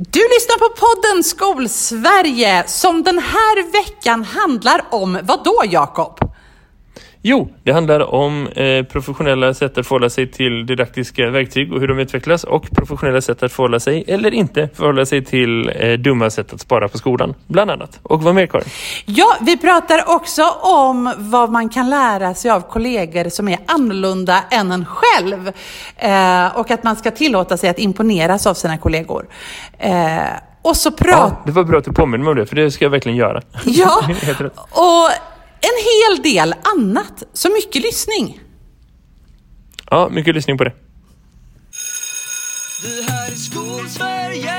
Du lyssnar på podden Skolsverige som den här veckan handlar om vad då Jakob? Jo, det handlar om eh, professionella sätt att förhålla sig till didaktiska verktyg och hur de utvecklas och professionella sätt att förhålla sig eller inte förhålla sig till eh, dumma sätt att spara på skolan, bland annat. Och vad mer Karin? Ja, vi pratar också om vad man kan lära sig av kollegor som är annorlunda än en själv eh, och att man ska tillåta sig att imponeras av sina kollegor. Eh, och så pratar... Ja, det var bra att du påminner mig om det, för det ska jag verkligen göra. Ja, och en hel del annat. Så mycket lyssning. Ja, mycket lyssning på det. Det här är Skolsverige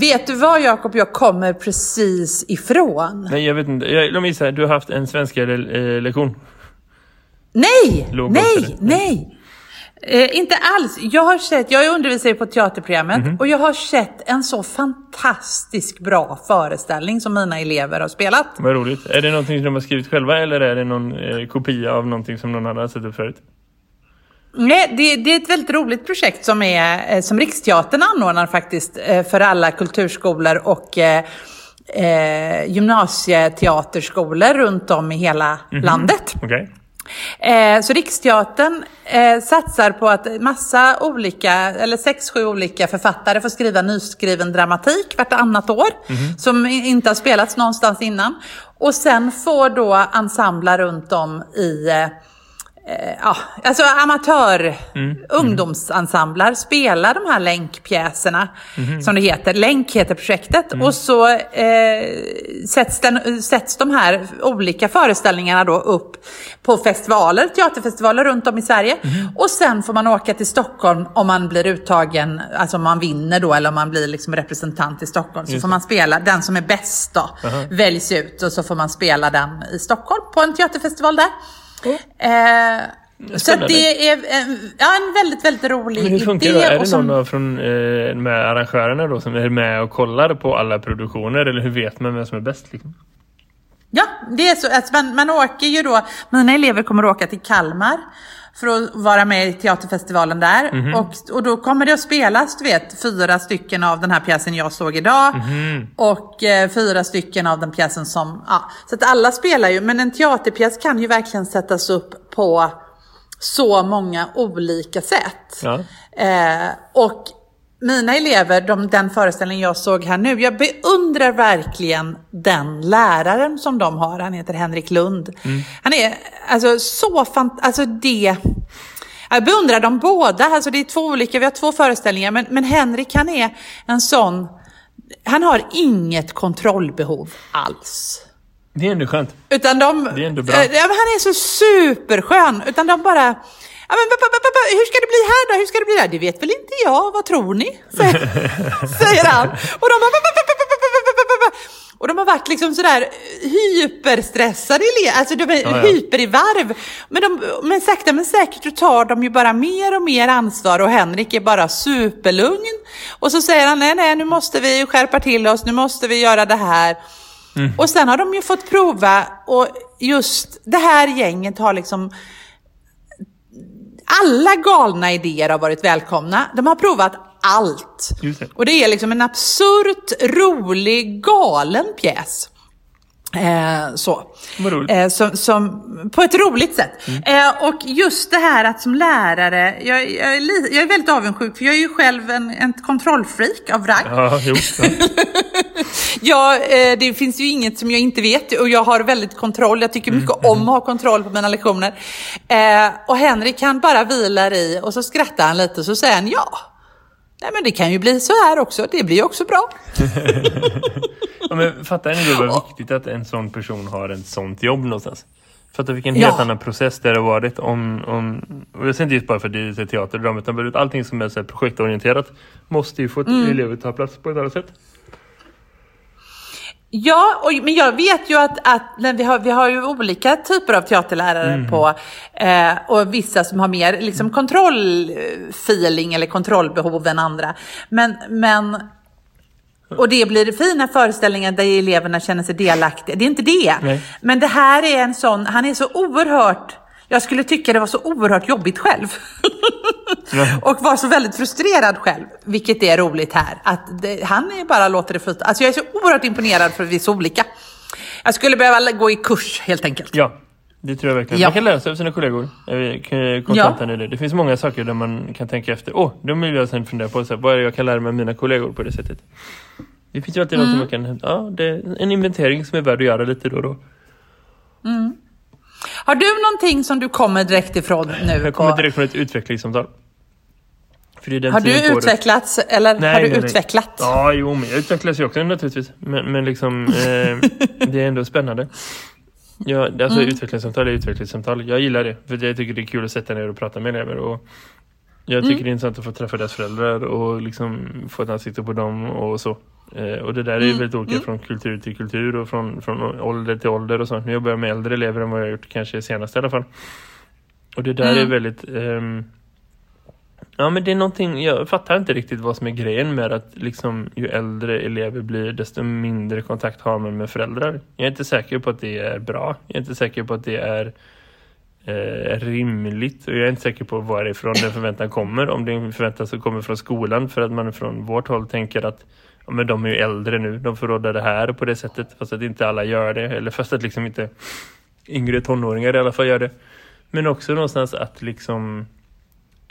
Vet du vad Jakob, jag kommer precis ifrån? Nej, jag vet inte. Jag, låt mig gissa, du har haft en svenska eh, lektion. Nej, Lågstadiet. nej, nej. Eh, inte alls. Jag har sett, jag är undervisare på teaterprogrammet Mhm. och jag har sett en så fantastiskt bra föreställning som mina elever har spelat. Vad roligt. Är det någonting som de har skrivit själva eller är det någon eh, kopia av någonting som någon annan har sett upp förut? Nej, det, det är ett väldigt roligt projekt som, är, eh, som Riksteatern anordnar faktiskt eh, för alla kulturskolor och eh, eh, gymnasieteaterskolor runt om i hela Mhm. landet. Okej. Eh, så Riksteatern eh, satsar på att massa olika, eller sex, sju olika författare får skriva nyskriven dramatik vartannat år. Som i- inte har spelats någonstans innan. Och sen får då ensembler runt om i eh, ja, alltså amatör, ungdomsensembler spelar de här länkpjäserna, som det heter. Länk heter projektet. Och så eh, sätts, den, sätts de här olika föreställningarna då upp på festivaler, teaterfestivaler runt om i Sverige. Och sen får man åka till Stockholm om man blir uttagen, alltså om man vinner då, eller om man blir liksom representant i Stockholm. Så får man spela, den som är bäst då, väljs ut och så får man spela den i Stockholm på en teaterfestival där. Eh, så det är en, ja, en väldigt, väldigt rolig Men hur funkar idé. det? Är det som- någon av från eh, med arrangörerna då som är med och kollar på alla produktioner eller hur vet man vem som är bäst? Liksom? Ja, det är så. Alltså man, man åker ju då, mina elever kommer att åka till Kalmar för att vara med i teaterfestivalen där. Mhm. Och, och då kommer det att spelas, du vet, fyra stycken av den här pjäsen jag såg idag. Mhm. Och eh, fyra stycken av den pjäsen som, ja. Så att alla spelar ju, men en teaterpjäs kan ju verkligen sättas upp på så många olika sätt. Ja. Eh, och mina elever, de, den föreställning jag såg här nu, jag beundrar verkligen den läraren som de har. Han heter Henrik Lund. Han är alltså så fant... Alltså det... Jag beundrar dem båda. Alltså det är två olika, vi har två föreställningar. Men, men Henrik han är en sån... Han har inget kontrollbehov alls. Det är ändå skönt. Utan de... Det är ändå bra. Eh, han är så superskön. Utan de bara ja, men, hur ska det bli här då? Hur ska det bli där? Det vet väl inte jag, vad tror ni? Säger han. Och de bara, och de har varit liksom sådär hyperstressade alltså de är ja, ja. hyper i varv. Men, de, men sakta men säkert så tar de ju bara mer och mer ansvar och Henrik är bara superlugn. Och så säger han, nej nej nu måste vi skärpa till oss, nu måste vi göra det här. Mm. Och sen har de ju fått prova och just det här gänget har liksom alla galna idéer har varit välkomna. De har provat allt. Det. Och det är liksom en absurt, rolig, galen pjäs. Eh, så. Eh, som, som, på ett roligt sätt. Eh, och just det här att som lärare, jag, jag, är, li, jag är väldigt avundsjuk för jag är ju själv en, en kontrollfreak av rang. Ja, jo. Ja. Ja, eh, det finns ju inget som jag inte vet och jag har väldigt kontroll. Jag tycker mycket om att ha kontroll på mina lektioner. Eh, och Henrik han bara vilar i och så skrattar han lite och så säger han ja. Nej men det kan ju bli så här också, det blir ju också bra. Ja, men fattar ni då vad viktigt att en sån person har ett sånt jobb någonstans? Fattar vilken Ja. helt annan process det har varit om, om och jag säger inte just bara för att det är teater och drama, utan allting som är så projektorienterat måste ju få ett Mm. elever ta plats på ett annat sätt. Ja, och, men jag vet ju att, att vi, har, vi har ju olika typer av teaterlärare på, eh, och vissa som har mer liksom, kontrollfeeling eller kontrollbehov än andra. Men, men Och det blir fina föreställningar där eleverna känner sig delaktiga. Det är inte det. Nej. Men det här är en sån, han är så oerhört, jag skulle tycka det var så oerhört jobbigt själv. och var så väldigt frustrerad själv, vilket är roligt här. Att det, han är bara låter det flyta. Alltså jag är så oerhört imponerad för att vi är så olika. Jag skulle behöva gå i kurs helt enkelt. Ja, det tror jag verkligen. Ja. Man kan lära sig av sina kollegor. Kontanten i det. Finns många saker där man kan tänka efter. Åh, oh, de vill jag sen fundera på. Så här, vad är det jag kan lära mig av mina kollegor på det sättet? Det finns ju alltid Mm. något man kan... Ja, det är en inventering som är värd att göra lite då och då. Har du någonting som du kommer direkt ifrån nu? Jag kommer på- direkt från ett utvecklingssamtal. Har du året- utvecklats eller Nej, har du nej, nej. utvecklat? Ja, jo, men jag utvecklas ju också naturligtvis. Men, men liksom, eh, det är ändå spännande. Ja, alltså Mm. utvecklingssamtal är utvecklingssamtal. Jag gillar det. För jag tycker det är kul att sätta ner och prata med elever. Och jag tycker Mm. det är intressant att få träffa deras föräldrar och liksom få ett ansikte på dem och så. Eh, och det där är Mm. väldigt olika från kultur till kultur och från, från ålder till ålder och så. Nu jobbar jag med äldre elever än vad jag har gjort kanske senast i alla fall. Och det där Mm. är väldigt... ehm, Ja men det är någonting, jag fattar inte riktigt vad som är grejen med att liksom ju äldre elever blir desto mindre kontakt har man med föräldrar. Jag är inte säker på att det är bra. Jag är inte säker på att det är eh, rimligt och jag är inte säker på varifrån den förväntan kommer. Om det är en förväntan som kommer från skolan för att man från vårt håll tänker att ja, men de är ju äldre nu, de får råda det här på det sättet fast att inte alla gör det. Eller fast att liksom inte yngre tonåringar i alla fall gör det. Men också någonstans att liksom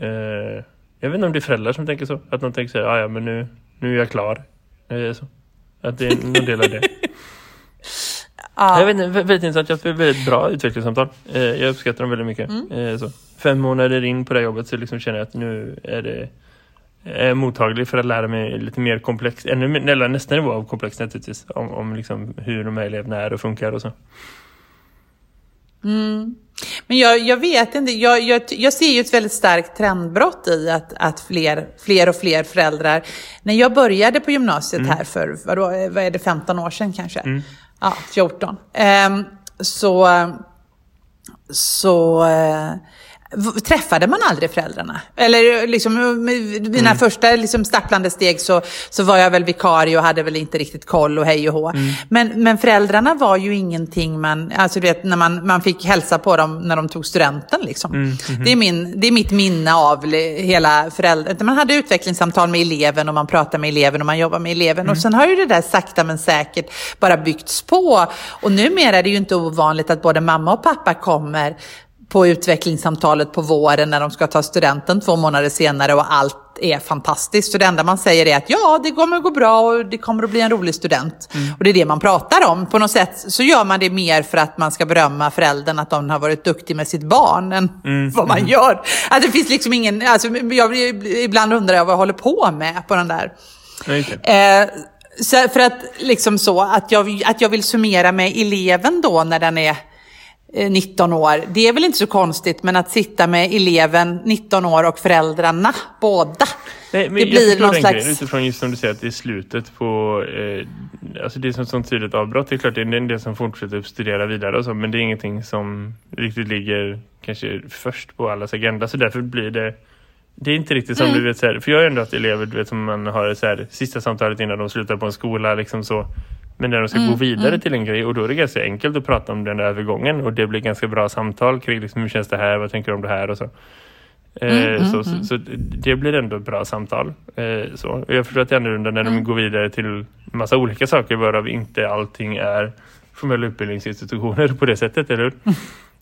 Eh, jag vet inte om det är föräldrar som tänker så. Att de tänker så här, "Ah, ja men nu, nu är jag klar. Eh, så. Att det är någon del av det. Ja. Jag vet inte, vä- väldigt intressant. Jag har ett väldigt bra utvecklingssamtal. Eh, jag uppskattar dem väldigt mycket. Eh, så. Fem månader in på det här jobbet så liksom känner jag att nu är det är jag mottaglig för att lära mig lite mer komplext, ännu eller nästa nivå av komplex naturligtvis, om, om liksom hur de här eleverna är och funkar och så. Men jag, jag vet inte, jag, jag, jag ser ju ett väldigt starkt trendbrott i att, att fler, fler och fler föräldrar, när jag började på gymnasiet här för, vadå, vad är det, 15 år sedan kanske? Ja, 14. Ehm, så, så eh, träffade man aldrig föräldrarna. Eller liksom, mina första liksom, stapplande steg så, så var jag väl vikarie och hade väl inte riktigt koll och hej och hå. Men, men föräldrarna var ju ingenting man, alltså du vet när man, man fick hälsa på dem när de tog studenten liksom. Det, är min, det är mitt minne av hela föräldrar. Man hade utvecklingssamtal med eleven och man pratade med eleven och man jobbade med eleven. Och sen har ju det där sakta men säkert bara byggts på. Och numera är det ju inte ovanligt att både mamma och pappa kommer på utvecklingssamtalet på våren när de ska ta studenten två månader senare och allt är fantastiskt. Så det enda man säger är att ja, det kommer att gå bra och det kommer att bli en rolig student. Och det är det man pratar om. På något sätt så gör man det mer för att man ska berömma föräldern att de har varit duktig med sitt barn än vad man gör. Att det finns liksom ingen, alltså, jag, ibland undrar jag vad jag håller på med på den där. Eh, så för att liksom så, att jag, att jag vill summera med eleven då när den är 19 år. Det är väl inte så konstigt, men att sitta med eleven 19 år och föräldrarna, båda. Nej, men det blir någon slags... grejen utifrån just som du säger att det är slutet på eh, alltså det är som ett sånt tydligt avbrott. Det är klart det är en del som fortsätter att studera vidare och så, men det är ingenting som riktigt ligger kanske först på allas agenda så därför blir det det är inte riktigt som Mm. du vet så här, för jag har ändå haft elever du vet som man har så här, sista samtalet innan de slutar på en skola liksom så men när de ska Mm, gå vidare till en grej och då är det ganska enkelt att prata om den där övergången och det blir ganska bra samtal kring liksom, hur känns det här, vad tänker du om det här och så. Eh, så, så, så det blir ändå ett bra samtal. Eh, så. Jag förstår att det är annorlunda när de går vidare till massa olika saker varav inte allting är formella utbildningsinstitutioner på det sättet, eller hur?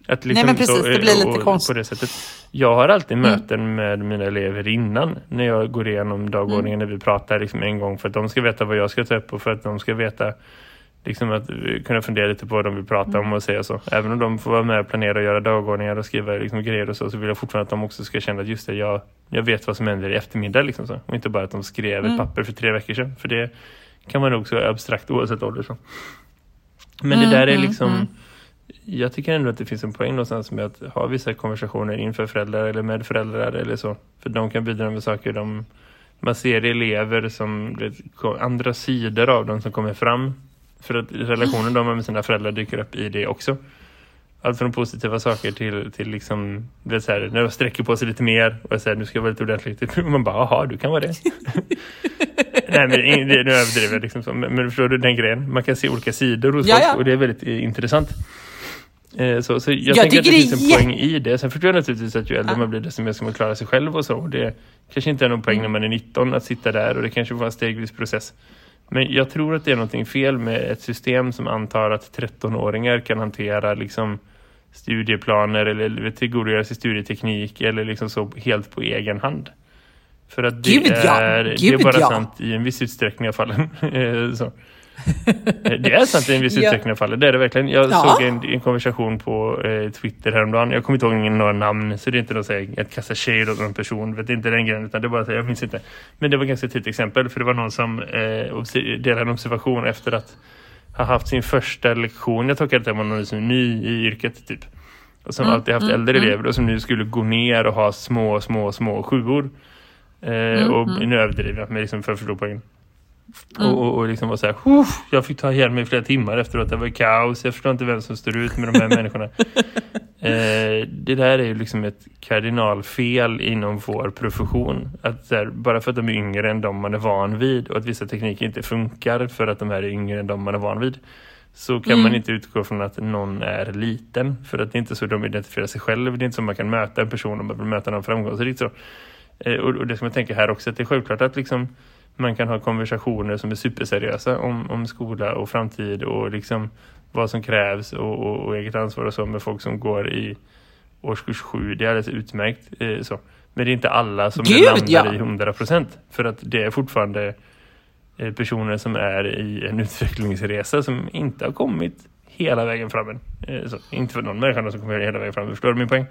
Att liksom men precis, det blir lite och- konstigt. På det sättet. Jag har alltid möten med mina elever innan när jag går igenom dagordningen när vi pratar liksom en gång för att de ska veta vad jag ska ta upp och för att de ska veta liksom att eh, kunna fundera lite på vad de vill prata om och säga så. Även om de får vara med och planera och göra dagordningar och skriva liksom grejer och så, så vill jag fortfarande att de också ska känna att just det, jag, jag vet vad som händer i eftermiddag liksom så. Och inte bara att de skrev ett papper för tre veckor sedan. För det kan man nog så abstrakt oavsett ålder så. Men det där är liksom jag tycker ändå att det finns en poäng någonstans med att ha vissa konversationer inför föräldrar eller med föräldrar eller så. För de kan bidra med saker de, man ser elever som vet, andra sidor av dem som kommer fram. För att relationen de har med sina föräldrar dyker upp i det också. allt från positiva saker till, till liksom, är så här, när de sträcker på sig lite mer och jag säger nu ska jag vara lite ordentligt. Och man bara, jaha, du kan vara det. Nej, men det, nu överdriver jag liksom så. Men, men förstår du den grejen? Man kan se olika sidor hos Ja, ja. och det är väldigt intressant. Eh, Så, så jag, Jag tänker att det finns en är poäng i det. Sen förstår jag naturligtvis att ju äldre man blir desto mer ska man klara sig själv och så. Och det kanske inte är någon poäng när man är 19 att sitta där och det kanske var en stegvis process. Men jag tror att det är någonting fel med ett system som antar att 13-åringar kan hantera liksom studieplaner eller tillgodogöra sig studieteknik eller liksom så helt på egen hand. För att det, Gud, ja. är, det är Gud, bara ja. sant i en viss utsträckning av fallen. Eh, så. Det är sant i en viss utsträckning av fallet. Det är det verkligen. Jag Ja. såg en, en konversation på eh, Twitter häromdagen. Jag kommer inte ihåg några namn så det är inte något här, att kasta shade åt någon person. Vet inte den grejen utan det är bara här, jag minns inte. Men det var ganska tydligt exempel för det var någon som eh, delade en observation efter att ha haft sin första lektion. Jag tolkar att det var någon som är ny i yrket typ. Och som alltid haft äldre elever och som nu skulle gå ner och ha små, små, små sjuor. Eh, och nu överdriver jag men liksom för att förstå poängen. Och, och, och liksom var så här, "Uff, jag fick ta ihjäl mig flera timmar efteråt. Det var kaos. Jag förstår inte vem som står ut med de här människorna. Eh, det där är ju liksom ett kardinalfel inom vår profession. Att här, bara för att de är yngre än de man är van vid och att vissa tekniker inte funkar för att de här är yngre än de man är van vid så kan man inte utgå från att någon är liten. För att det är inte så de identifierar sig själv. Det är inte så man kan möta en person om man vill möta någon framgångsrikt. Så. Eh, Och, och det som jag tänker här också, att det är självklart att liksom man kan ha konversationer som är superseriösa om, om skola och framtid och liksom vad som krävs och, och, och eget ansvar och så med folk som går i årskurs sju. Det är alldeles utmärkt. Eh, så. Men det är inte alla som Gud, landar ja. i 100 procent. För att det är fortfarande eh, personer som är i en utvecklingsresa som inte har kommit hela vägen fram än. Eh, så. Inte för någon människa som kommer hela vägen fram. Förstår du min poäng?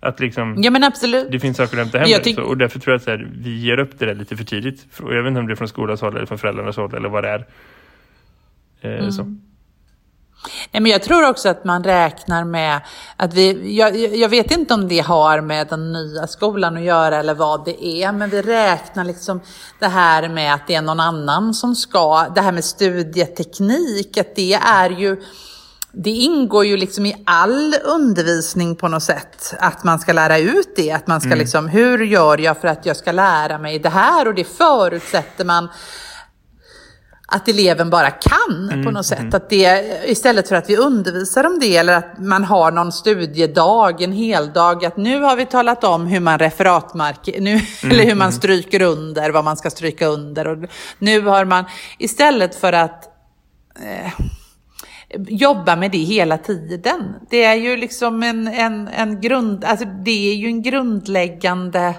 Att liksom... Ja men absolut. Det finns saker att hämta hem. Tyck- så, och därför tror jag att här, vi ger upp det där lite för tidigt. Och jag vet inte om det är från skolans håll eller från föräldrarnas håll eller vad det är. Eh, Mm. så. Nej, men jag tror också att man räknar med att vi, jag, jag vet inte om det har med den nya skolan att göra eller vad det är, men vi räknar liksom det här med att det är någon annan som ska, det här med studieteknik, att det är ju, det ingår ju liksom i all undervisning på något sätt, att man ska lära ut det, att man ska liksom, hur gör jag för att jag ska lära mig det här? Och det förutsätter man att eleven bara kan på något sätt. Att det, istället för att vi undervisar om det eller att man har någon studiedag, en hel dag, att nu har vi talat om hur man referatmarker, nu, eller hur man stryker under, vad man ska stryka under. Och nu har man, istället för att eh, jobba med det hela tiden. Det är ju liksom en, en, en grund, alltså det är ju en grundläggande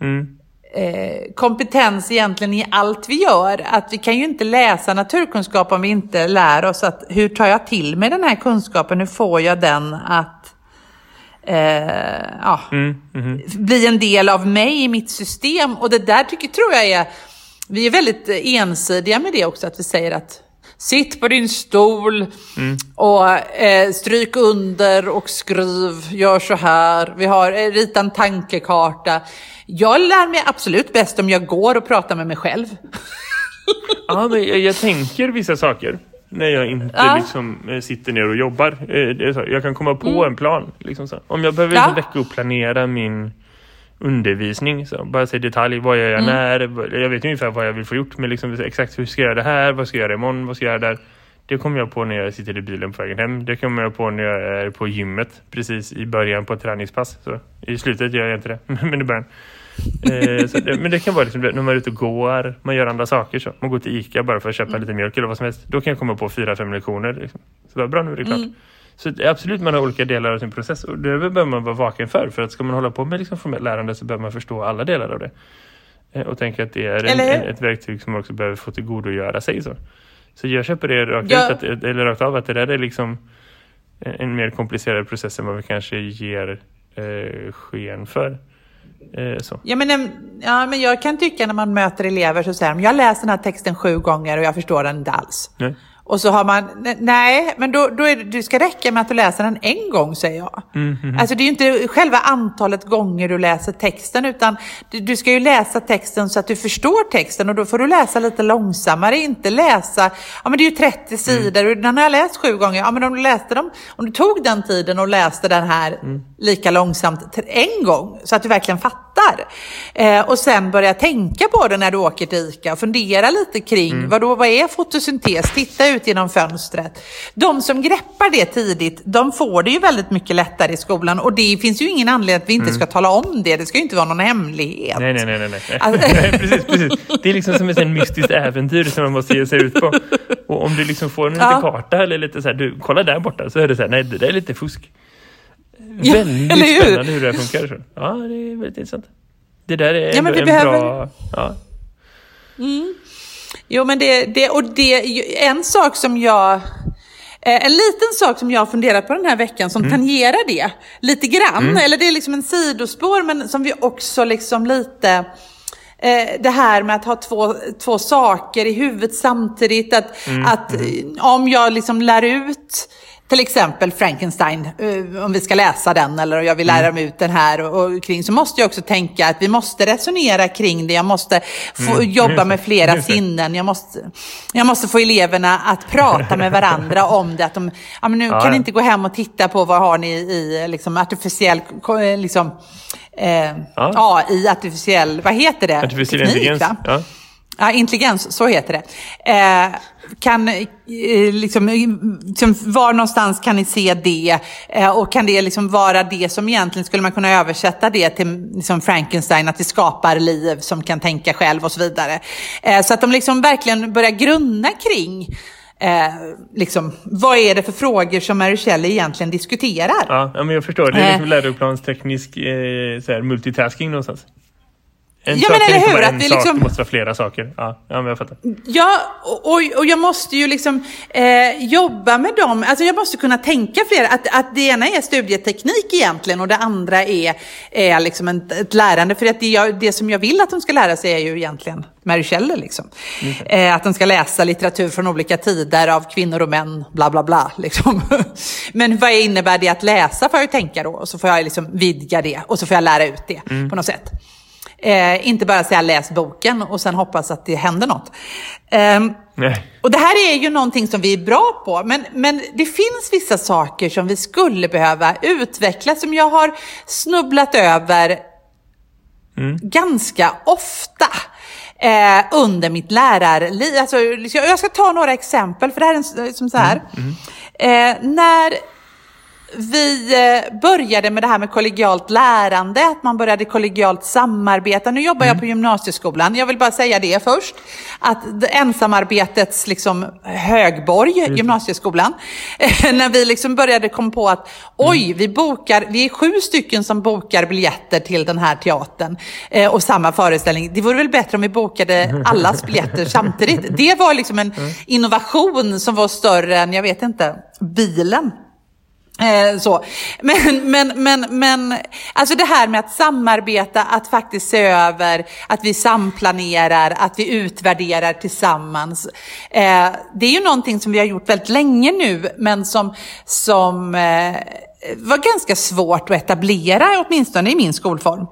Mm. eh, kompetens egentligen i allt vi gör. Att vi kan ju inte läsa naturkunskap om vi inte lär oss att hur tar jag till mig den här kunskapen, hur får jag den att eh, ja, Mm. mhm. bli en del av mig i mitt system. Och det där tycker, tror jag är, vi är väldigt ensidiga med det också, att vi säger att Sitt på din stol och eh, stryk under och skriv, gör så här. Vi har eh, rita en tankekarta. Jag lär mig absolut bäst om jag går och pratar med mig själv. Ja, men jag, jag tänker vissa saker när jag inte Ja. liksom eh, sitter ner och jobbar. Eh, jag kan komma på en plan. Liksom så. Om jag behöver Ja. liksom veckoplanera min undervisning, så bara säga i detalj, vad gör jag när? Jag vet ungefär vad jag vill få gjort, men liksom exakt hur ska jag göra det här? Vad ska jag göra imorgon? Vad ska jag göra där? Det kommer jag på när jag sitter i bilen på vägen hem. Det kommer jag på när jag är på gymmet precis i början på ett träningspass. Så I slutet gör jag inte det, men i början. Eh, det, men det kan vara liksom, när man är ute och går, man gör andra saker. Så. Man går till Ica bara för att köpa lite mjölk eller vad som helst. Då kan jag komma på fyra, fem lektioner. Liksom. Så var bra, nu är det klart. Så absolut, man har olika delar av sin process. Och det behöver man vara vaken för. För att ska man hålla på med liksom formellt lärande så behöver man förstå alla delar av det. Eh, Och tänka att det är en, en, ett verktyg som man också behöver få tillgodogöra sig. Så, så jag köper det rakt, Ja. ut, att, eller rakt av att det där är liksom en, mer komplicerad process än vad vi kanske ger eh, sken för. Eh, så. Ja men, ja, men jag kan tycka när man möter elever så säger de, jag läst den här texten sju gånger och jag förstår den inte alls. Nej. Och så har man, ne- nej, men då, då är det, det ska räcka med att du läser den en gång säger jag. Alltså det är ju inte själva antalet gånger du läser texten utan du, du ska ju läsa texten så att du förstår texten och då får du läsa lite långsammare, inte läsa, ja men det är ju 30 sidor och den har jag läst sju gånger, ja men om du läste dem, om du tog den tiden och läste den här lika långsamt en gång så att du verkligen fattar. Eh, och sen börja tänka på det när du åker till ICA och fundera lite kring Mm. vad, då, vad är fotosyntes? Titta ut genom fönstret. De som greppar det tidigt, de får det ju väldigt mycket lättare i skolan och det finns ju ingen anledning att vi inte ska tala om det. Det ska ju inte vara någon hemlighet. Mm. Nej, nej, nej. nej, nej. Alltså- precis, precis. Det är liksom som ett mystiskt äventyr som man måste ge sig ut på. Och om du liksom får en liten Ja. karta eller lite så här, du, kolla där borta, så är det så här, nej, det där är lite fusk. Ja, väldigt eller hur? spännande hur det här funkar. Ja, det är väldigt intressant. Det där är Ja, men vi en behöver- bra... Ja. Jo, men det, det, och det, en sak som jag, eh, en liten sak som jag har funderat på den här veckan som tangerar det lite grann, eller det är liksom en sidospår men som vi också liksom lite, eh, det här med att ha två, två saker i huvudet samtidigt, att, att eh, om jag liksom lär ut till exempel Frankenstein, eh, om vi ska läsa den eller jag vill lära mig ut den här och, och kring, så måste jag också tänka att vi måste resonera kring det. Jag måste få jobba med flera det. sinnen. Jag måste, jag måste få eleverna att prata med varandra om det. Att de, ja, men nu Ja, kan ja. inte gå hem och titta på vad har ni i liksom, artificiell, liksom, eh, Ja. AI, artificiell, vad heter det? Artificiell Teknik, intelligens. Ja, intelligens, så heter det. Eh, kan, eh, liksom, liksom, var någonstans kan ni se det? Eh, och kan det liksom vara det som egentligen, skulle man kunna översätta det till liksom Frankenstein, att vi skapar liv som kan tänka själv och så vidare. Eh, så att de liksom verkligen börjar grunna kring Eh, liksom, vad är det för frågor som Mary Shelley egentligen diskuterar? Ja, ja, men jag förstår. Det är liksom Eh. läroplansteknisk eh, så här, multitasking någonstans. En Ja, sak men eller hur, att en sak, liksom- det måste vara flera saker. Ja, ja men jag fattar. Ja, och, och- jag måste ju liksom eh, jobba med dem. Alltså jag måste kunna tänka fler. Att, att det ena är studieteknik egentligen och det andra är, är liksom en, ett lärande. För att det, jag, det som jag vill att de ska lära sig är ju egentligen Mary Shelley. Liksom. Eh, att de ska läsa litteratur från olika tider av kvinnor och män, bla bla bla. Liksom. Men vad innebär det att läsa får jag ju tänka då. Och så får jag liksom vidga det och så får jag lära ut det på något sätt. Eh, inte bara säga läs boken och sen hoppas att det händer något. Nej. och det här är ju någonting som vi är bra på, men, men det finns vissa saker som vi skulle behöva utveckla, som jag har snubblat över ganska ofta. Eh, under mitt lärarliv. Alltså, jag ska ta några exempel, för det här är en, som så här. Eh, när vi eh, började med det här med kollegialt lärande, att man började kollegialt samarbeta. Nu jobbar jag på gymnasieskolan. Jag vill bara säga det först. Att ensamarbetets liksom högborg, gymnasieskolan. eh, När vi liksom började komma på att oj, vi bokar, vi är sju stycken som bokar biljetter till den här teatern eh, och samma föreställning. Det vore väl bättre om vi bokade allas biljetter samtidigt. Det var liksom en innovation som var större än, jag vet inte, bilen. Eh, så. Men, men, men, men alltså det här med att samarbeta, att faktiskt se över, att vi samplanerar, att vi utvärderar tillsammans. Eh, det är ju någonting som vi har gjort väldigt länge nu, men som, som eh, var ganska svårt att etablera, åtminstone i min skolform.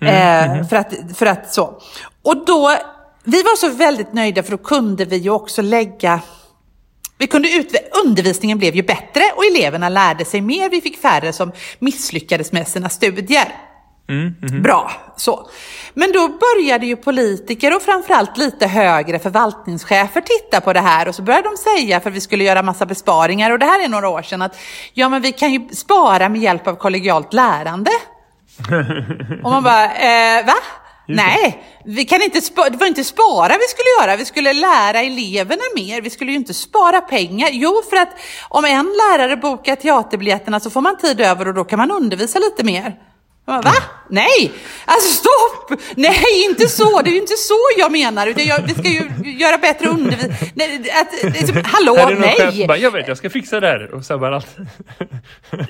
Eh, för, att, för att så. Och då, vi var så väldigt nöjda för då kunde vi ju också lägga vi kunde undervisningen blev ju bättre och eleverna lärde sig mer. Vi fick färre som misslyckades med sina studier. Bra, så. Men då började ju politiker och framförallt lite högre förvaltningschefer titta på det här och så började de säga, för vi skulle göra massa besparingar och det här är några år sedan, att ja men vi kan ju spara med hjälp av kollegialt lärande. och man bara, eh, va? Nej, vi kan inte det var inte spara vi skulle göra, vi skulle lära eleverna mer. Vi skulle ju inte spara pengar. Jo, för att om en lärare bokar teaterbiljetterna så får man tid över och då kan man undervisa lite mer. Jag bara, Va? Nej! Alltså stopp! Nej, inte så! Det är ju inte så jag menar. Utan jag, vi ska ju göra bättre undervisning. Liksom, hallå, Här är nej! chef bara, jag vet, jag ska fixa det här. Och sabbar allt.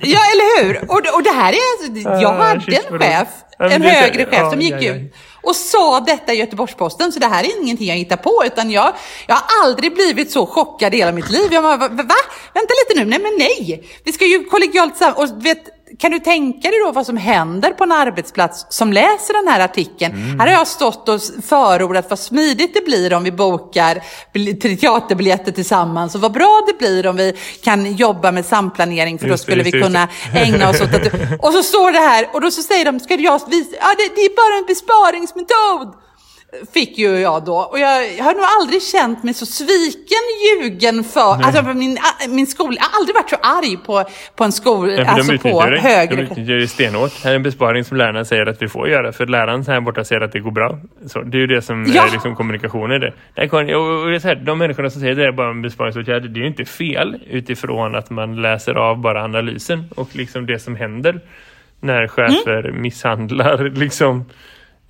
Ja, eller hur? Och, och det här är alltså, jag Ah, hade shit, en chef, en det högre chef ja, som gick ja, ja. ut och sa detta i Göteborgs-Posten. Så det här är ingenting jag hittar på, utan jag, jag har aldrig blivit så chockad i hela mitt liv. Jag bara, va? Vänta lite nu, nej men nej! Vi ska ju kollegialt sam... Kan du tänka dig då vad som händer på en arbetsplats som läser den här artikeln? Mm. Här har jag stått och förordat vad smidigt det blir om vi bokar teaterbiljetter tillsammans och vad bra det blir om vi kan jobba med samplanering för då Just det, skulle vi just det, just kunna ägna oss åt att... Och så står det här och då så säger de, ska jag visa? Ja, det, det är bara en besparingsmetod fick ju jag då. Och jag, jag har nog aldrig känt mig så sviken, ljugen för, alltså min, min skola, jag har aldrig varit så arg på, på en skol, Ja, alltså de på det. högre. De utnyttjar det stenhårt. Här är en besparing som lärarna säger att vi får göra. För läraren här borta säger att det går bra. Så det är ju det som Ja. är liksom kommunikationen. Det. Det kan, och och det är så här, de människorna som säger att det är bara en besparingsåtgärd, det är ju inte fel utifrån att man läser av bara analysen och liksom det som händer när chefer misshandlar liksom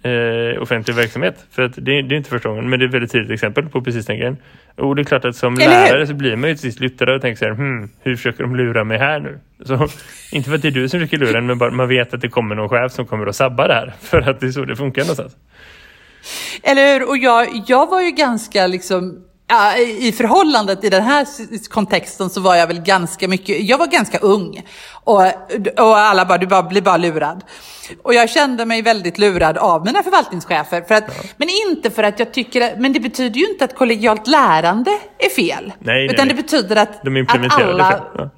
eh, offentlig verksamhet. För att det, det är inte första gången, men det är ett väldigt tydligt exempel på precis den grejen. Och det är klart att som Eller hur? lärare så blir man ju till sist lyttare och tänker så här, hmm, hur försöker de lura mig här nu? Så, inte för att det är du som försöker lura en, men bara, man vet att det kommer någon chef som kommer att sabba det här. För att det är så det funkar någonstans. Eller hur? Och jag, jag var ju ganska liksom, ja, i förhållandet i den här kontexten så var jag väl ganska mycket, jag var ganska ung. Och, och alla bara, du bara, blir bara lurad. Och jag kände mig väldigt lurad av mina förvaltningschefer. För att, Men inte för att jag tycker, men det betyder ju inte att kollegialt lärande är fel. Nej, utan nej. det betyder att, De att alla, för- Ja.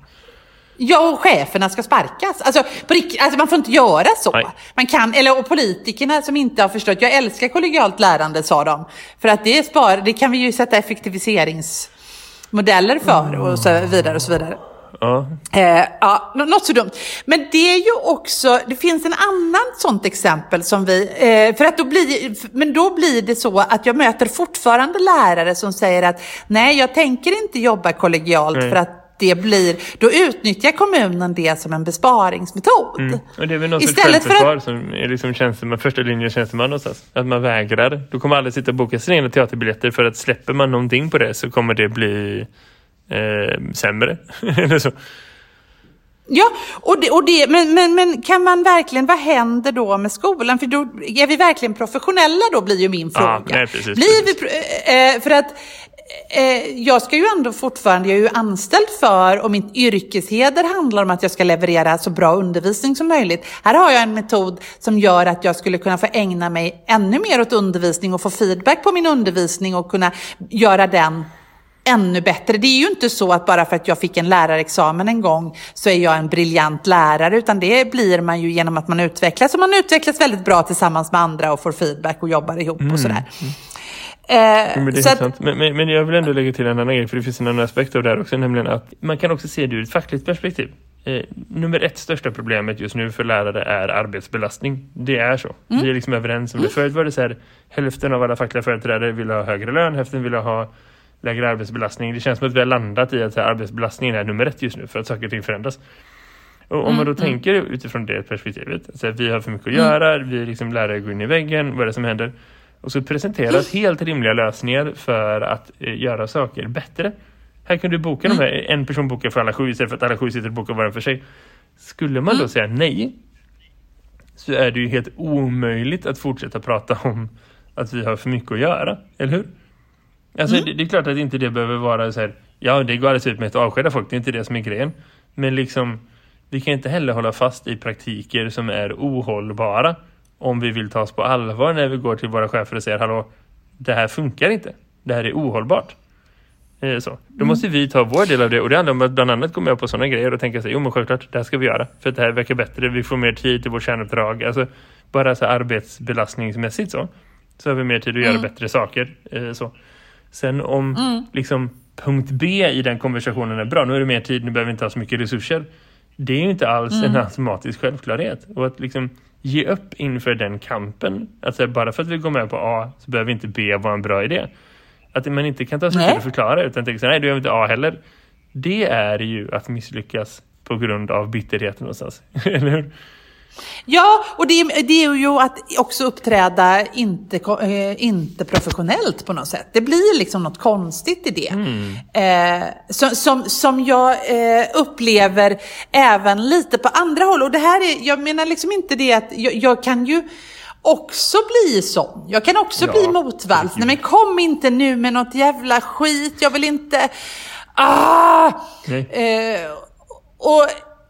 Ja, och cheferna ska sparkas. Alltså, på alltså man får inte göra så. Nej. Man kan, eller och politikerna som inte har förstått. Jag älskar kollegialt lärande, sa de. För att det, är spar, det kan vi ju sätta effektiviseringsmodeller för och så vidare och så vidare. Ja. Eh, ja, nå- något så dumt. Men det är ju också, det finns en annan sånt exempel som vi, eh, för att då blir, men då blir det så att jag möter fortfarande lärare som säger att nej, jag tänker inte jobba kollegialt Nej. för att det blir, då utnyttjar kommunen det som en besparingsmetod. Mm. Och det är väl någon sorts Istället för att, som är liksom tjänsteman, första linjen tjänsteman någonstans. Att man vägrar. Då kommer alla sitta och boka sina egna teaterbiljetter för att släpper man någonting på det så kommer det bli eh, sämre. Eller så. ja, och det, och det, men, men, men kan man verkligen, vad händer då med skolan? För då är vi verkligen professionella då, blir ju min Ja, fråga. nej, precis, blir precis. vi, pro- eh, för att eh, jag ska ju ändå fortfarande, jag är ju anställd för och mitt yrkesheder handlar om att jag ska leverera så bra undervisning som möjligt. Här har jag en metod som gör att jag skulle kunna få ägna mig ännu mer åt undervisning och få feedback på min undervisning och kunna göra den ännu bättre. Det är ju inte så att bara för att jag fick en lärarexamen en gång så är jag en briljant lärare, utan det blir man ju genom att man utvecklas. Och man utvecklas väldigt bra tillsammans med andra och får feedback och jobbar ihop och sådär. Eh, Mm, Men, det är så att. Men, men, men jag vill ändå lägga till en annan grej, för det finns en annan aspekt av det här också, nämligen att man kan också se det ur ett fackligt perspektiv. Eh, nummer ett största problemet just nu för lärare är arbetsbelastning. Det är så. Vi är liksom överens om det. Förut var det så här, hälften av alla fackliga företrädare vill ha högre lön, hälften vill ha lägre arbetsbelastning. Det känns som att vi har landat i att här, arbetsbelastningen är nummer ett just nu för att saker och ting förändras. Och om man då tänker utifrån det perspektivet, så här, vi har för mycket att göra, vi liksom lärare går in i väggen, vad är det som händer? Och så presenteras helt rimliga lösningar för att eh, göra saker bättre. Här kan du boka de här, en person bokar för alla sju istället för att alla sju sitter och bokar var för sig. Skulle man då säga nej så är det ju helt omöjligt att fortsätta prata om att vi har för mycket att göra, eller hur? Alltså det, det är klart att inte det behöver vara så här, ja det går alldeles utmärkt att avskeda folk, det är inte det som är grejen. Men liksom, vi kan inte heller hålla fast i praktiker som är ohållbara om vi vill ta oss på allvar när vi går till våra chefer och säger hallå, det här funkar inte. Det här är ohållbart. Eh, Så. Då måste vi ta vår del av det och det handlar om att bland annat gå med på sådana grejer och tänka sig, jo men självklart, det här ska vi göra. För att det här verkar bättre, vi får mer tid till vårt kärnuppdrag. Alltså bara så arbetsbelastningsmässigt så. Så har vi mer tid att göra bättre saker. Eh, Så. Sen om liksom punkt B i den konversationen är bra, nu är det mer tid, nu behöver vi inte ha så mycket resurser. Det är ju inte alls en automatisk självklarhet. Och att liksom ge upp inför den kampen, att säga, bara för att vi går med på A så behöver inte B vara en bra idé. Att man inte kan ta sig till att förklara utan tänka så nej du behöver inte A heller. Det är ju att misslyckas på grund av bitterhet någonstans. Eller hur? Ja, och det, det är ju att också uppträda inte, eh, inte professionellt på något sätt. Det blir liksom något konstigt i det. Eh, som, som, som jag eh, upplever även lite på andra håll. Och det här är, jag menar liksom inte det att jag, jag kan ju också bli sån. Jag kan också Ja, bli motvalls. Nej men kom inte nu med något jävla skit. Jag vill inte... Ah! Eh, och,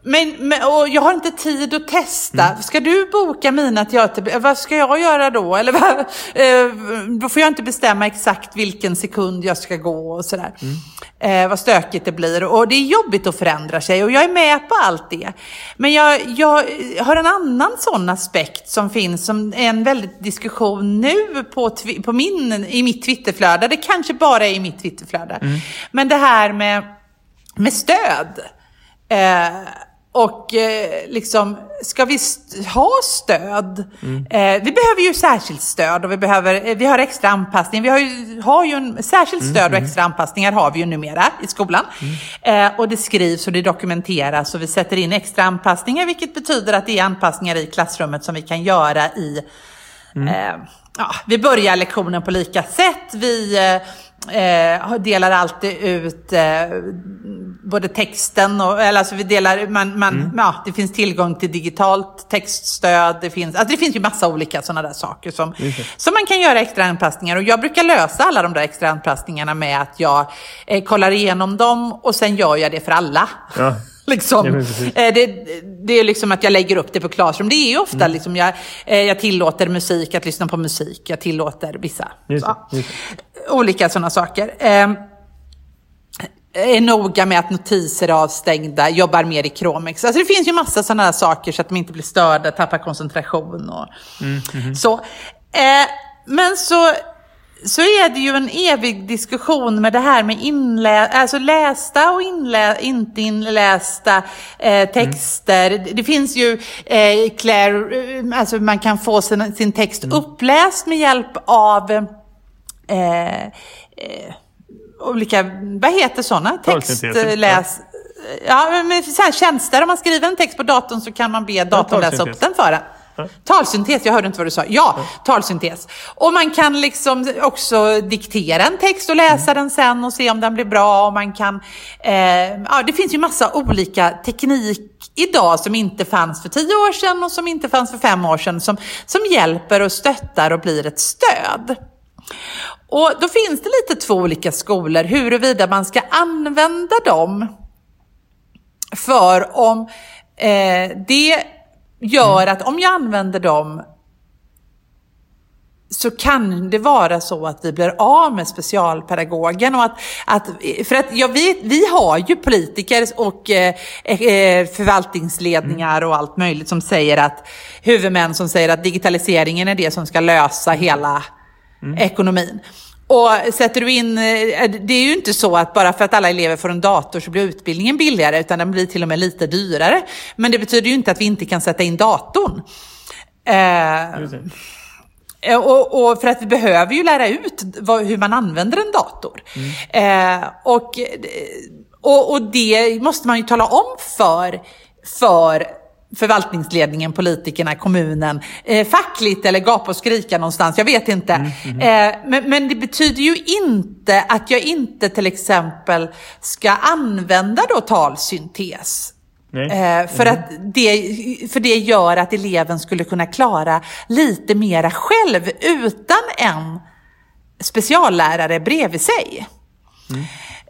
men, men, och jag har inte tid att testa. Mm. Ska du boka mina teater... Vad ska jag göra då? Eller vad, eh, då får jag inte bestämma exakt vilken sekund jag ska gå och sådär. Mm. Eh, vad stökigt det blir. Och det är jobbigt att förändra sig och jag är med på allt det. Men jag, jag har en annan sån aspekt som finns, som är en väldigt diskussion nu på, på min, i mitt Twitterflöde. Det kanske bara är i mitt Twitterflöde. Men det här med, med stöd. Eh, och eh, liksom, ska vi st- ha stöd? Eh, vi behöver ju särskilt stöd och vi, behöver, eh, vi har extra anpassning. Vi har ju, har ju en särskilt stöd och extra anpassningar har vi ju numera i skolan. Eh, och det skrivs och det dokumenteras och vi sätter in extra anpassningar vilket betyder att det är anpassningar i klassrummet som vi kan göra i Eh, ja, vi börjar lektionen på lika sätt. Vi eh, delar alltid ut eh, både texten och, eller alltså vi delar, man, man, ja, det finns tillgång till digitalt textstöd. Det finns, alltså det finns ju massa olika sådana där saker som, som man kan göra extra anpassningar. Och jag brukar lösa alla de där extra anpassningarna med att jag eh, kollar igenom dem och sen gör jag det för alla. Ja. Liksom. Ja. Eh, det, det är liksom att jag lägger upp det på Classroom. Det är ju ofta Mm. liksom, jag, eh, jag tillåter musik, att lyssna på musik. Jag tillåter vissa. Just det, just olika sådana saker. Eh, är noga med att notiser är avstängda, jobbar mer i Chromex. Alltså det finns ju massa sådana här saker så att de inte blir störda, tappar koncentration och Mm, så. Eh, men så, så är det ju en evig diskussion med det här med inlä alltså lästa och inlä inte inlästa eh, texter. Det, det finns ju eh, Claire, eh, alltså man kan få sin, sin text uppläst med hjälp av eh, eh, olika, vad heter sådana? Textläs... Ja, men så här tjänster, om man skriver en text på datorn så kan man be datorn läsa upp den för en. Talsyntes, jag hörde inte vad du sa. Ja, talsyntes. Och man kan liksom också diktera en text och läsa den sen och se om den blir bra. Och man kan, eh, ja, det finns ju massa olika teknik idag som inte fanns för tio år sedan och som inte fanns för fem år sedan som, som hjälper och stöttar och blir ett stöd. Och då finns det lite två olika skolor huruvida man ska använda dem för om eh, det gör att om jag använder dem så kan det vara så att vi blir av med specialpedagogen. Och att, att, för att jag vet, vi har ju politiker och eh, eh, förvaltningsledningar och allt möjligt som säger att huvudmän som säger att digitaliseringen är det som ska lösa hela ekonomin. Och sätter du in, eh, det är ju inte så att bara för att alla elever får en dator så blir utbildningen billigare, utan den blir till och med lite dyrare. Men det betyder ju inte att vi inte kan sätta in datorn. Eh. Eh, Och, och för att vi behöver ju lära ut vad, hur man använder en dator. Eh, och, eh, och, och det måste man ju tala om för, för förvaltningsledningen, politikerna, kommunen, eh, fackligt eller gapa och skrika någonstans, jag vet inte. Eh, men, men det betyder ju inte att jag inte till exempel ska använda då talsyntes. Eh, för, att det, för det gör att eleven skulle kunna klara lite mera själv utan en speciallärare bredvid sig.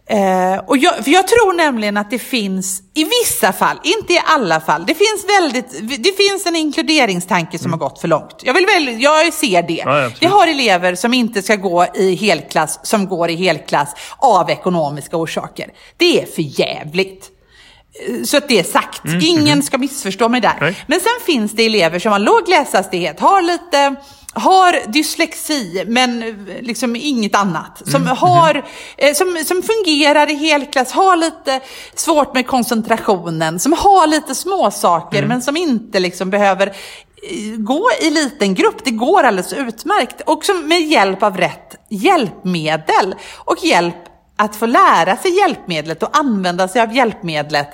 Eh, och jag, jag tror nämligen att det finns, i vissa fall, inte i alla fall, det finns, väldigt, det finns en inkluderingstanke som har gått för långt. Jag, vill väl, jag ser det. Ja. Vi har elever som inte ska gå i helklass, som går i helklass av ekonomiska orsaker. Det är för jävligt. Så att det är sagt. Ingen ska missförstå mig där. Mm, Nej. Men sen finns det elever som har låg läshastighet, har lite har dyslexi, men liksom inget annat. Som, Mm, har, eh, som, som fungerar i helklass, har lite svårt med koncentrationen, som har lite småsaker, Mm. men som inte liksom behöver eh, gå i liten grupp. Det går alldeles utmärkt. Och som med hjälp av rätt hjälpmedel och hjälp att få lära sig hjälpmedlet och använda sig av hjälpmedlet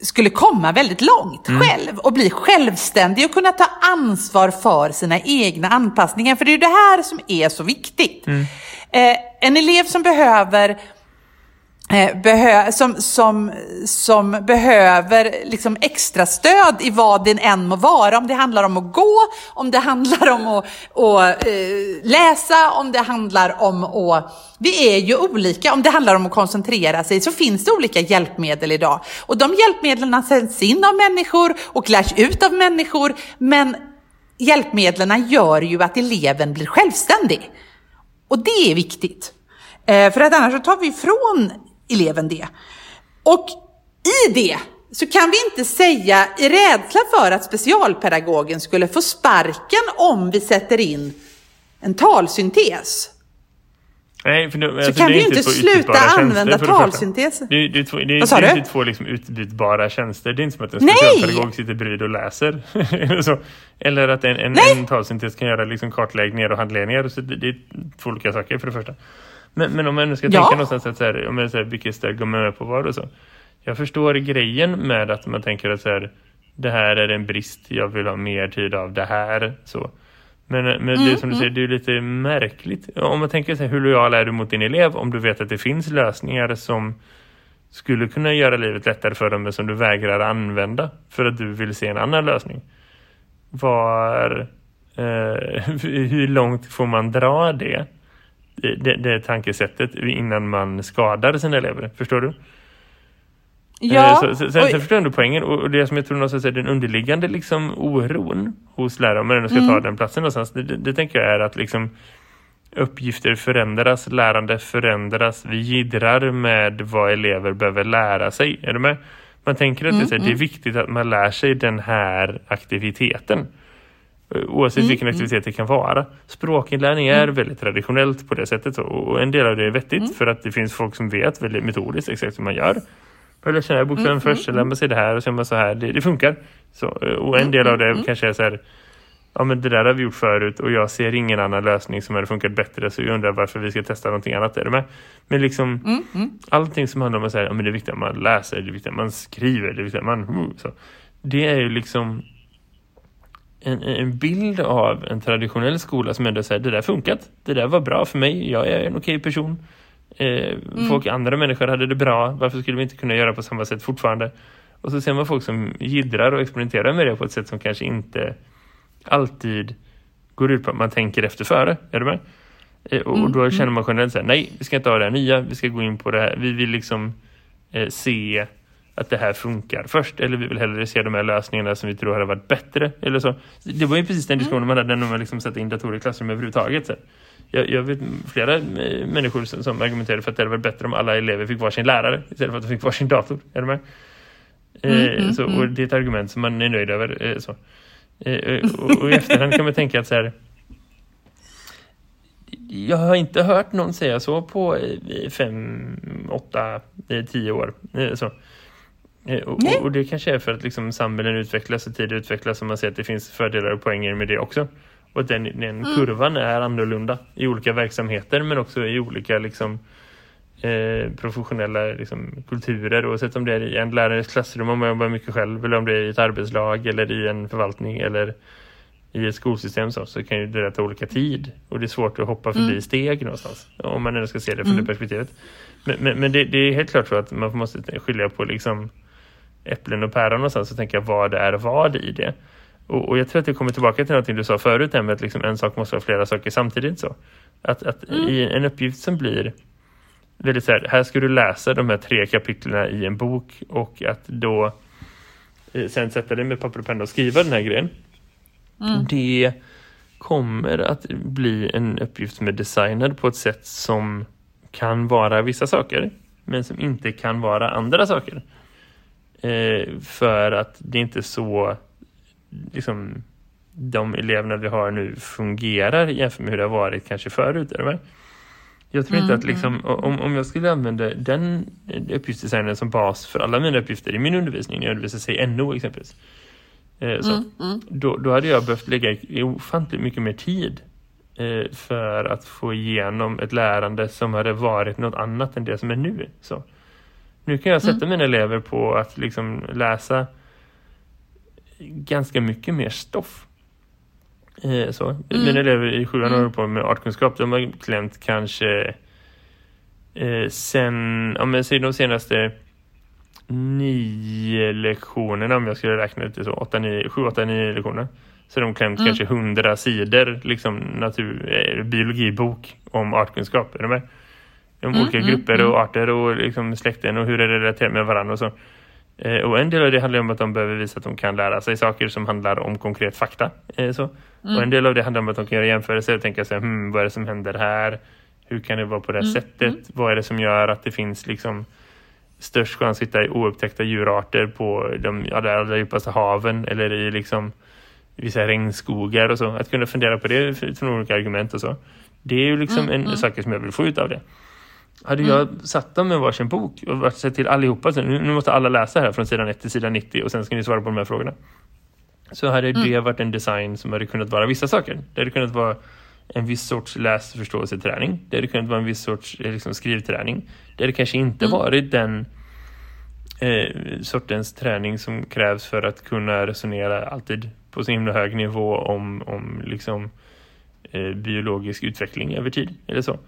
skulle komma väldigt långt själv och bli självständig och kunna ta ansvar för sina egna anpassningar. För det är ju det här som är så viktigt. Eh, en elev som behöver eh, Eh, behö som, som, som behöver liksom extra stöd i vad det än må vara. Om det handlar om att gå, om det handlar om att, att eh, läsa, om det handlar om att... Vi är ju olika. Om det handlar om att koncentrera sig så finns det olika hjälpmedel idag. Och de hjälpmedlen sänds in av människor och lärs ut av människor. Men hjälpmedlen gör ju att eleven blir självständig. Och det är viktigt. Eh, för att annars så tar vi ifrån eleven det. Och i det så kan vi inte säga i rädsla för att specialpedagogen skulle få sparken om vi sätter in en talsyntes. Nej, för nu, Så alltså, kan vi ju inte sluta använda det talsyntes. Det, är- det, är två, det, är- Vad sa det är du? inte två liksom utbytbara tjänster. Det är inte som att en specialpedagog sitter bredvid och läser. Eller att en, en, en talsyntes kan göra liksom kartläggningar och handledningar. Så det, det är två olika saker för det första. Men, men om man nu ska Ja. tänka någonstans att så här, om jag säger vilket stöd går man med på vad och så. Jag förstår grejen med att man tänker att så här, det här är en brist, jag vill ha mer tid av det här. Så. Men, men det är som du säger, det är lite märkligt. Om man tänker så här, hur lojal är du mot din elev om du vet att det finns lösningar som skulle kunna göra livet lättare för dem men som du vägrar använda för att du vill se en annan lösning. Var, eh, hur långt får man dra det? Det, det, tankesättet innan man skadar sina elever, förstår du? Ja, Eh, Så, så, sen, sen förstår jag ändå poängen och det som jag tror någonstans är den underliggande liksom oron hos lärare, om man ska Mm. ta den platsen någonstans, det, det, det tänker jag är att liksom uppgifter förändras, lärande förändras, vi gidrar med vad elever behöver lära sig. Är du med? Man tänker att det, är här, det är viktigt att man lär sig den här aktiviteten. Eh, Oavsett vilken aktivitet det kan vara. Språkinlärning är väldigt traditionellt på det sättet. Och en del av det är vettigt för att det finns folk som vet väldigt metodiskt exakt hur man gör. Man lär känna bokstäven först, sen lär man sig det här och sen man så här. Det, det funkar. Så, eh, och en del av det kanske är så här ja men det där har vi gjort förut och jag ser ingen annan lösning som hade funkat bättre så jag undrar varför vi ska testa någonting annat. Är du med? Men liksom allting som handlar om att säga, ja men det är viktigt att man läser, det är viktigt att man skriver, det är viktigt att man... mm, Så. Det är ju liksom en, en bild av en traditionell skola som ändå säger det där funkat, det där var bra för mig, jag är en okej person. Eh, Folk, andra människor hade det bra, varför skulle vi inte kunna göra på samma sätt fortfarande? Och så ser man folk som gidrar och experimenterar med det på ett sätt som kanske inte alltid går ut på att man tänker efter före. Är du med? Eh, Och och då känner man generellt så här, nej, vi ska inte ha det här nya, vi ska gå in på det här. Vi vill liksom eh, se att det här funkar först. Eller vi vill hellre se de här lösningarna som vi tror hade varit bättre. Eller så. Det var ju precis den diskussionen man hade när man liksom satte in datorer i klassrum överhuvudtaget. Så. Jag, jag vet flera eh, människor som, som argumenterade för att det hade varit bättre om alla elever fick varsin lärare istället för att de fick varsin dator. Är du med? Eh, så, och det är ett argument som man är nöjd över. Eh, så. Eh, och, och i efterhand kan man tänka att så här, jag har inte hört någon säga så på fem, åtta, tio år. Så. Eh, Och, och, och det kanske är för att liksom samhällen utvecklas och tid utvecklas och man ser att det finns fördelar och poänger med det också. Och att den, den kurvan är annorlunda i olika verksamheter men också i olika liksom, eh, professionella liksom, kulturer. Oavsett om det är i en lärares klassrum om man jobbar mycket själv eller om det är i ett arbetslag eller i en förvaltning eller i ett skolsystem så, så kan ju det ta olika tid. Och det är svårt att hoppa förbi steg någonstans. Om man ändå ska se det från det perspektivet. Men, men, men det, det är helt klart så att man måste skilja på liksom äpplen och päron och tänka vad är vad i det. Och, och jag tror att det kommer tillbaka till någonting du sa förut, med att liksom en sak måste vara flera saker samtidigt. så. Att, att i en uppgift som blir väldigt så här, här ska du läsa de här tre kapitlen i en bok och att då eh, sen sätta dig med papper och penna och skriva den här grejen. Det kommer att bli en uppgift som är designad på ett sätt som kan vara vissa saker men som inte kan vara andra saker. Eh, för att det är inte så liksom, de eleverna vi har nu fungerar jämfört med hur det har varit kanske förut. Är? Jag tror inte att liksom, om, om jag skulle använda den uppgiftsdesignen som bas för alla mina uppgifter i min undervisning, när jag undervisar sig NO exempelvis, eh, så, Då, då hade jag behövt lägga ofantligt mycket mer tid eh, för att få igenom ett lärande som hade varit något annat än det som är nu. Så. Nu kan jag sätta mina elever på att liksom läsa ganska mycket mer stoff. Eh, så. Mina elever i sjuan håller på med artkunskap. De har klämt kanske Eh, sen, om jag säger de senaste nio lektionerna, om jag skulle räkna ut det så, åtta, nio, sju, åtta, nio lektioner. Så de klämt kanske hundra sidor liksom natur, eh, biologibok om artkunskap. Är du med? Om olika grupper och arter och liksom släkten och hur det relaterar med varandra och så. Eh, och en del av det handlar om att de behöver visa att de kan lära sig saker som handlar om konkret fakta. Eh, så. Och en del av det handlar om att de kan göra jämförelser och tänka sig, hmm, vad är det som händer här? Hur kan det vara på det här sättet? Vad är det som gör att det finns liksom störst chans att hitta i oupptäckta djurarter på de allra, allra djupaste haven eller i liksom vissa regnskogar och så. Att kunna fundera på det från olika argument och så. Det är ju liksom en sak som jag vill få ut av det. Hade jag satt dem med varsin bok och sett till allihopa, så nu, nu måste alla läsa här från sidan 1 till sidan 90 och sen ska ni svara på de här frågorna. Så hade det varit en design som hade kunnat vara vissa saker. Det hade kunnat vara en viss sorts läsförståelseträning. Det hade kunnat vara en viss sorts eh, liksom, skrivträning. Det hade kanske inte varit den eh, sortens träning som krävs för att kunna resonera alltid på så himla hög nivå om, om liksom, eh, biologisk utveckling över tid. Eller så.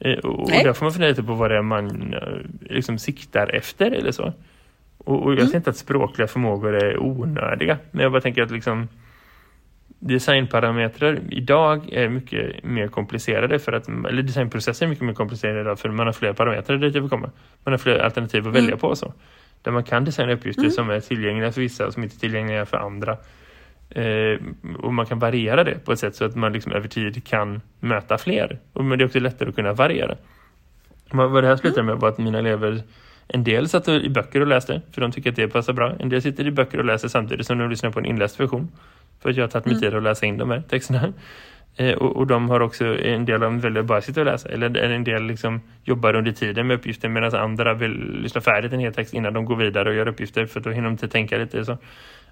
Eh, och, och där får man fundera lite på vad det är man eh, liksom siktar efter eller så. Och, och jag säger inte att språkliga förmågor är onödiga. Men jag bara tänker att liksom designparametrar idag är mycket mer komplicerade för att, eller designprocesser är mycket mer komplicerade idag för man har fler parametrar dit jag vill komma. Man har fler alternativ att välja på och så. Där man kan designa uppgifter som är tillgängliga för vissa och som inte är tillgängliga för andra. Eh, och man kan variera det på ett sätt så att man liksom över tid kan möta fler. Och, men det är också lättare att kunna variera. Vad vad det här slutade med var att mina elever en del satt i böcker och läste för de tycker att det passar bra. En del sitter i böcker och läser samtidigt som de lyssnar på en inläst version. För att jag har tagit mig tid att läsa in de här texterna. Eh, och, och de har också en del av dem väljer bara sitta och läsa. Eller en del liksom jobbar under tiden med uppgiften medan andra vill lyssna färdigt en hel text innan de går vidare och gör uppgifter för då hinner de inte tänka lite. Så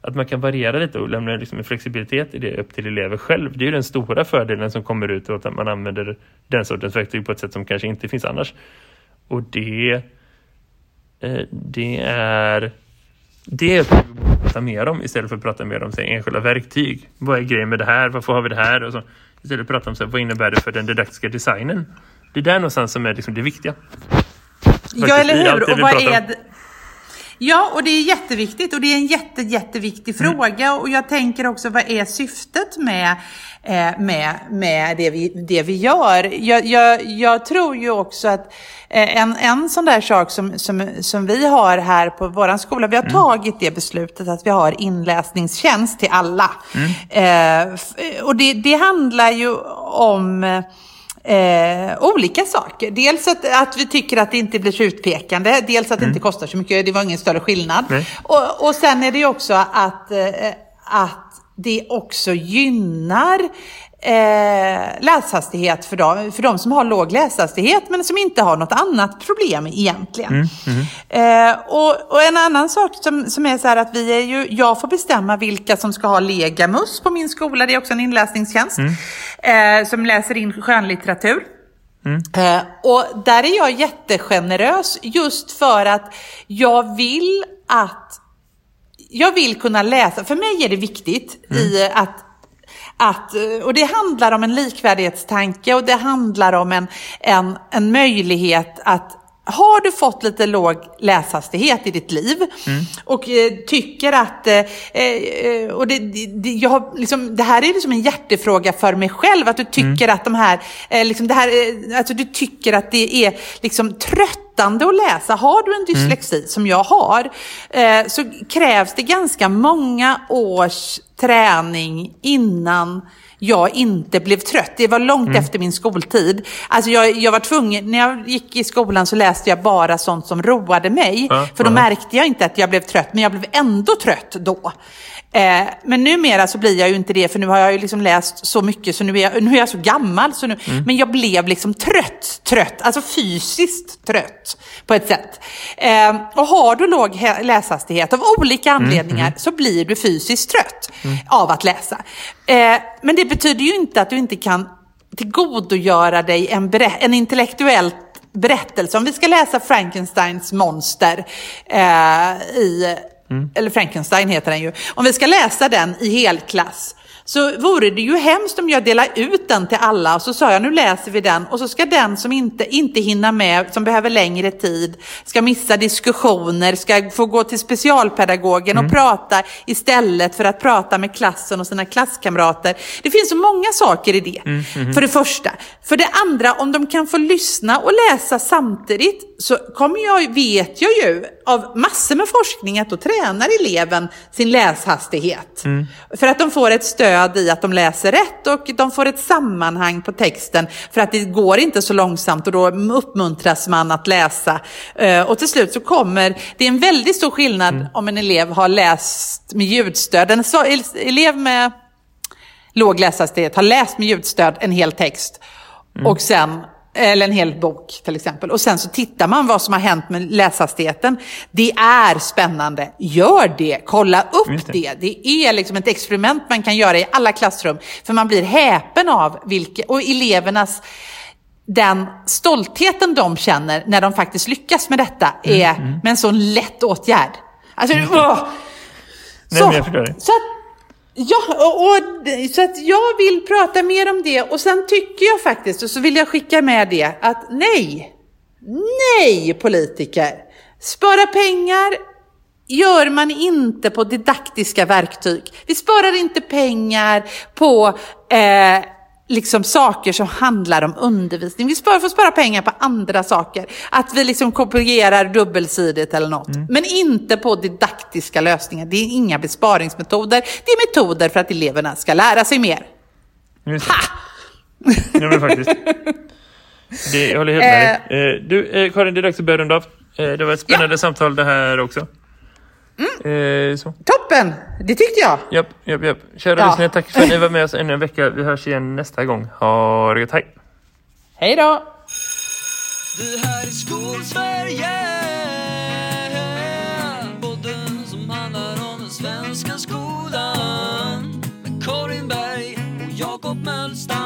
att man kan variera lite och lämna liksom en flexibilitet i det upp till elever själv. Det är ju den stora fördelen som kommer ut att man använder den sortens verktyg på ett sätt som kanske inte finns annars. Och det eh, det är det är borde prata mer om istället för att prata mer om säg, enskilda verktyg. Vad är grejen med det här? Varför har vi det här? Och så. Istället för att prata om så här, vad innebär det för den didaktiska designen? Det är där någonstans som är liksom det viktiga. Ja, eller hur? Och vad är det? Ja, och det är jätteviktigt och det är en jätte, jätteviktig Mm. fråga. Och jag tänker också, vad är syftet med, eh, med, med det, vi, det vi gör? Jag, jag, jag tror ju också att eh, en, en sån där sak som, som, som vi har här på vår skola, vi har Mm. tagit det beslutet att vi har inläsningstjänst till alla. Mm. Eh, och det, det handlar ju om eh, olika saker. Dels att, att vi tycker att det inte blir så utpekande, dels att det inte kostar så mycket, det var ingen större skillnad. Och, och sen är det ju också att, eh, att det också gynnar eh, läshastighet för de, för de som har låg läshastighet men som inte har något annat problem egentligen. Eh, och, och en annan sak som, som är så här att vi är ju, jag får bestämma vilka som ska ha Legamus på min skola, det är också en inläsningstjänst, eh, som läser in skönlitteratur. Eh, och där är jag jättegenerös just för att jag vill att jag vill kunna läsa. För mig är det viktigt i att att, och det handlar om en likvärdighetstanke och det handlar om en, en, en möjlighet att har du fått lite låg läshastighet i ditt liv och eh, tycker att, eh, eh, och det, det, jag har liksom, det här är liksom en hjärtefråga för mig själv, att du tycker att de här, eh, liksom det här eh, alltså du tycker att det är liksom tröttande att läsa. Har du en dyslexi som jag har eh, så krävs det ganska många års träning innan jag inte blev trött. Det var långt efter min skoltid. Alltså jag, jag var tvungen, när jag gick i skolan så läste jag bara sånt som roade mig. Ja, för då märkte jag inte att jag blev trött, men jag blev ändå trött då. Eh, men numera så blir jag ju inte det, för nu har jag ju liksom läst så mycket, så nu är jag, nu är jag så gammal. Så nu, Men jag blev liksom trött, trött, alltså fysiskt trött på ett sätt. Eh, och har du låg läshastighet av olika anledningar så blir du fysiskt trött av att läsa. Eh, men det betyder ju inte att du inte kan tillgodogöra dig en, en intellektuell berättelse. Om vi ska läsa Frankensteins monster eh, i, eller Frankenstein heter den ju. Om vi ska läsa den i helklass så vore det ju hemskt om jag delar ut den till alla och så sa jag nu läser vi den och så ska den som inte, inte hinner med, som behöver längre tid, ska missa diskussioner, ska få gå till specialpedagogen och prata istället för att prata med klassen och sina klasskamrater. Det finns så många saker i det. För det första. För det andra, om de kan få lyssna och läsa samtidigt så kommer jag, vet jag ju av massor med forskning att då tränar eleven sin läshastighet. För att de får ett stöd i att de läser rätt och de får ett sammanhang på texten för att det går inte så långsamt och då uppmuntras man att läsa. Eh, Och till slut så kommer, det är en väldigt stor skillnad om en elev har läst med ljudstöd. En elev med låg läshastighet har läst med ljudstöd en hel text och sen eller en hel bok till exempel. Och sen så tittar man vad som har hänt med läshastigheten. Det är spännande. Gör det. Kolla upp det. det. det. är liksom ett experiment man kan göra i alla klassrum. För man blir häpen av vilka, och elevernas den stoltheten de känner när de faktiskt lyckas med detta är med en sån lätt åtgärd. Alltså, åh! Nej, så, jag förstår det. så att, ja, och, och, så att jag vill prata mer om det och sen tycker jag faktiskt, och så vill jag skicka med det, att nej, nej politiker, spara pengar gör man inte på didaktiska verktyg. Vi sparar inte pengar på eh, liksom saker som handlar om undervisning. Vi får spara pengar på andra saker. Att vi liksom kopierar dubbelsidigt eller något. Men inte på didaktiska lösningar. Det är inga besparingsmetoder. Det är metoder för att eleverna ska lära sig mer. Just det. Ja, men faktiskt. Det, jag håller helt med dig. Eh, Du, eh, Karin, det är dags att börja runda av. Eh, Det var ett spännande samtal det här också. Eh, så. Toppen! Det tyckte jag. Japp, japp, japp. Kära Ja. lyssnare, tack för att ni var med oss ännu en vecka. Vi hörs igen nästa gång. Ha det gött, hej! Hej då! Det här är Skolsverige Podden som handlar om den svenska skolan Med Karin Berg och Jakob Mölstam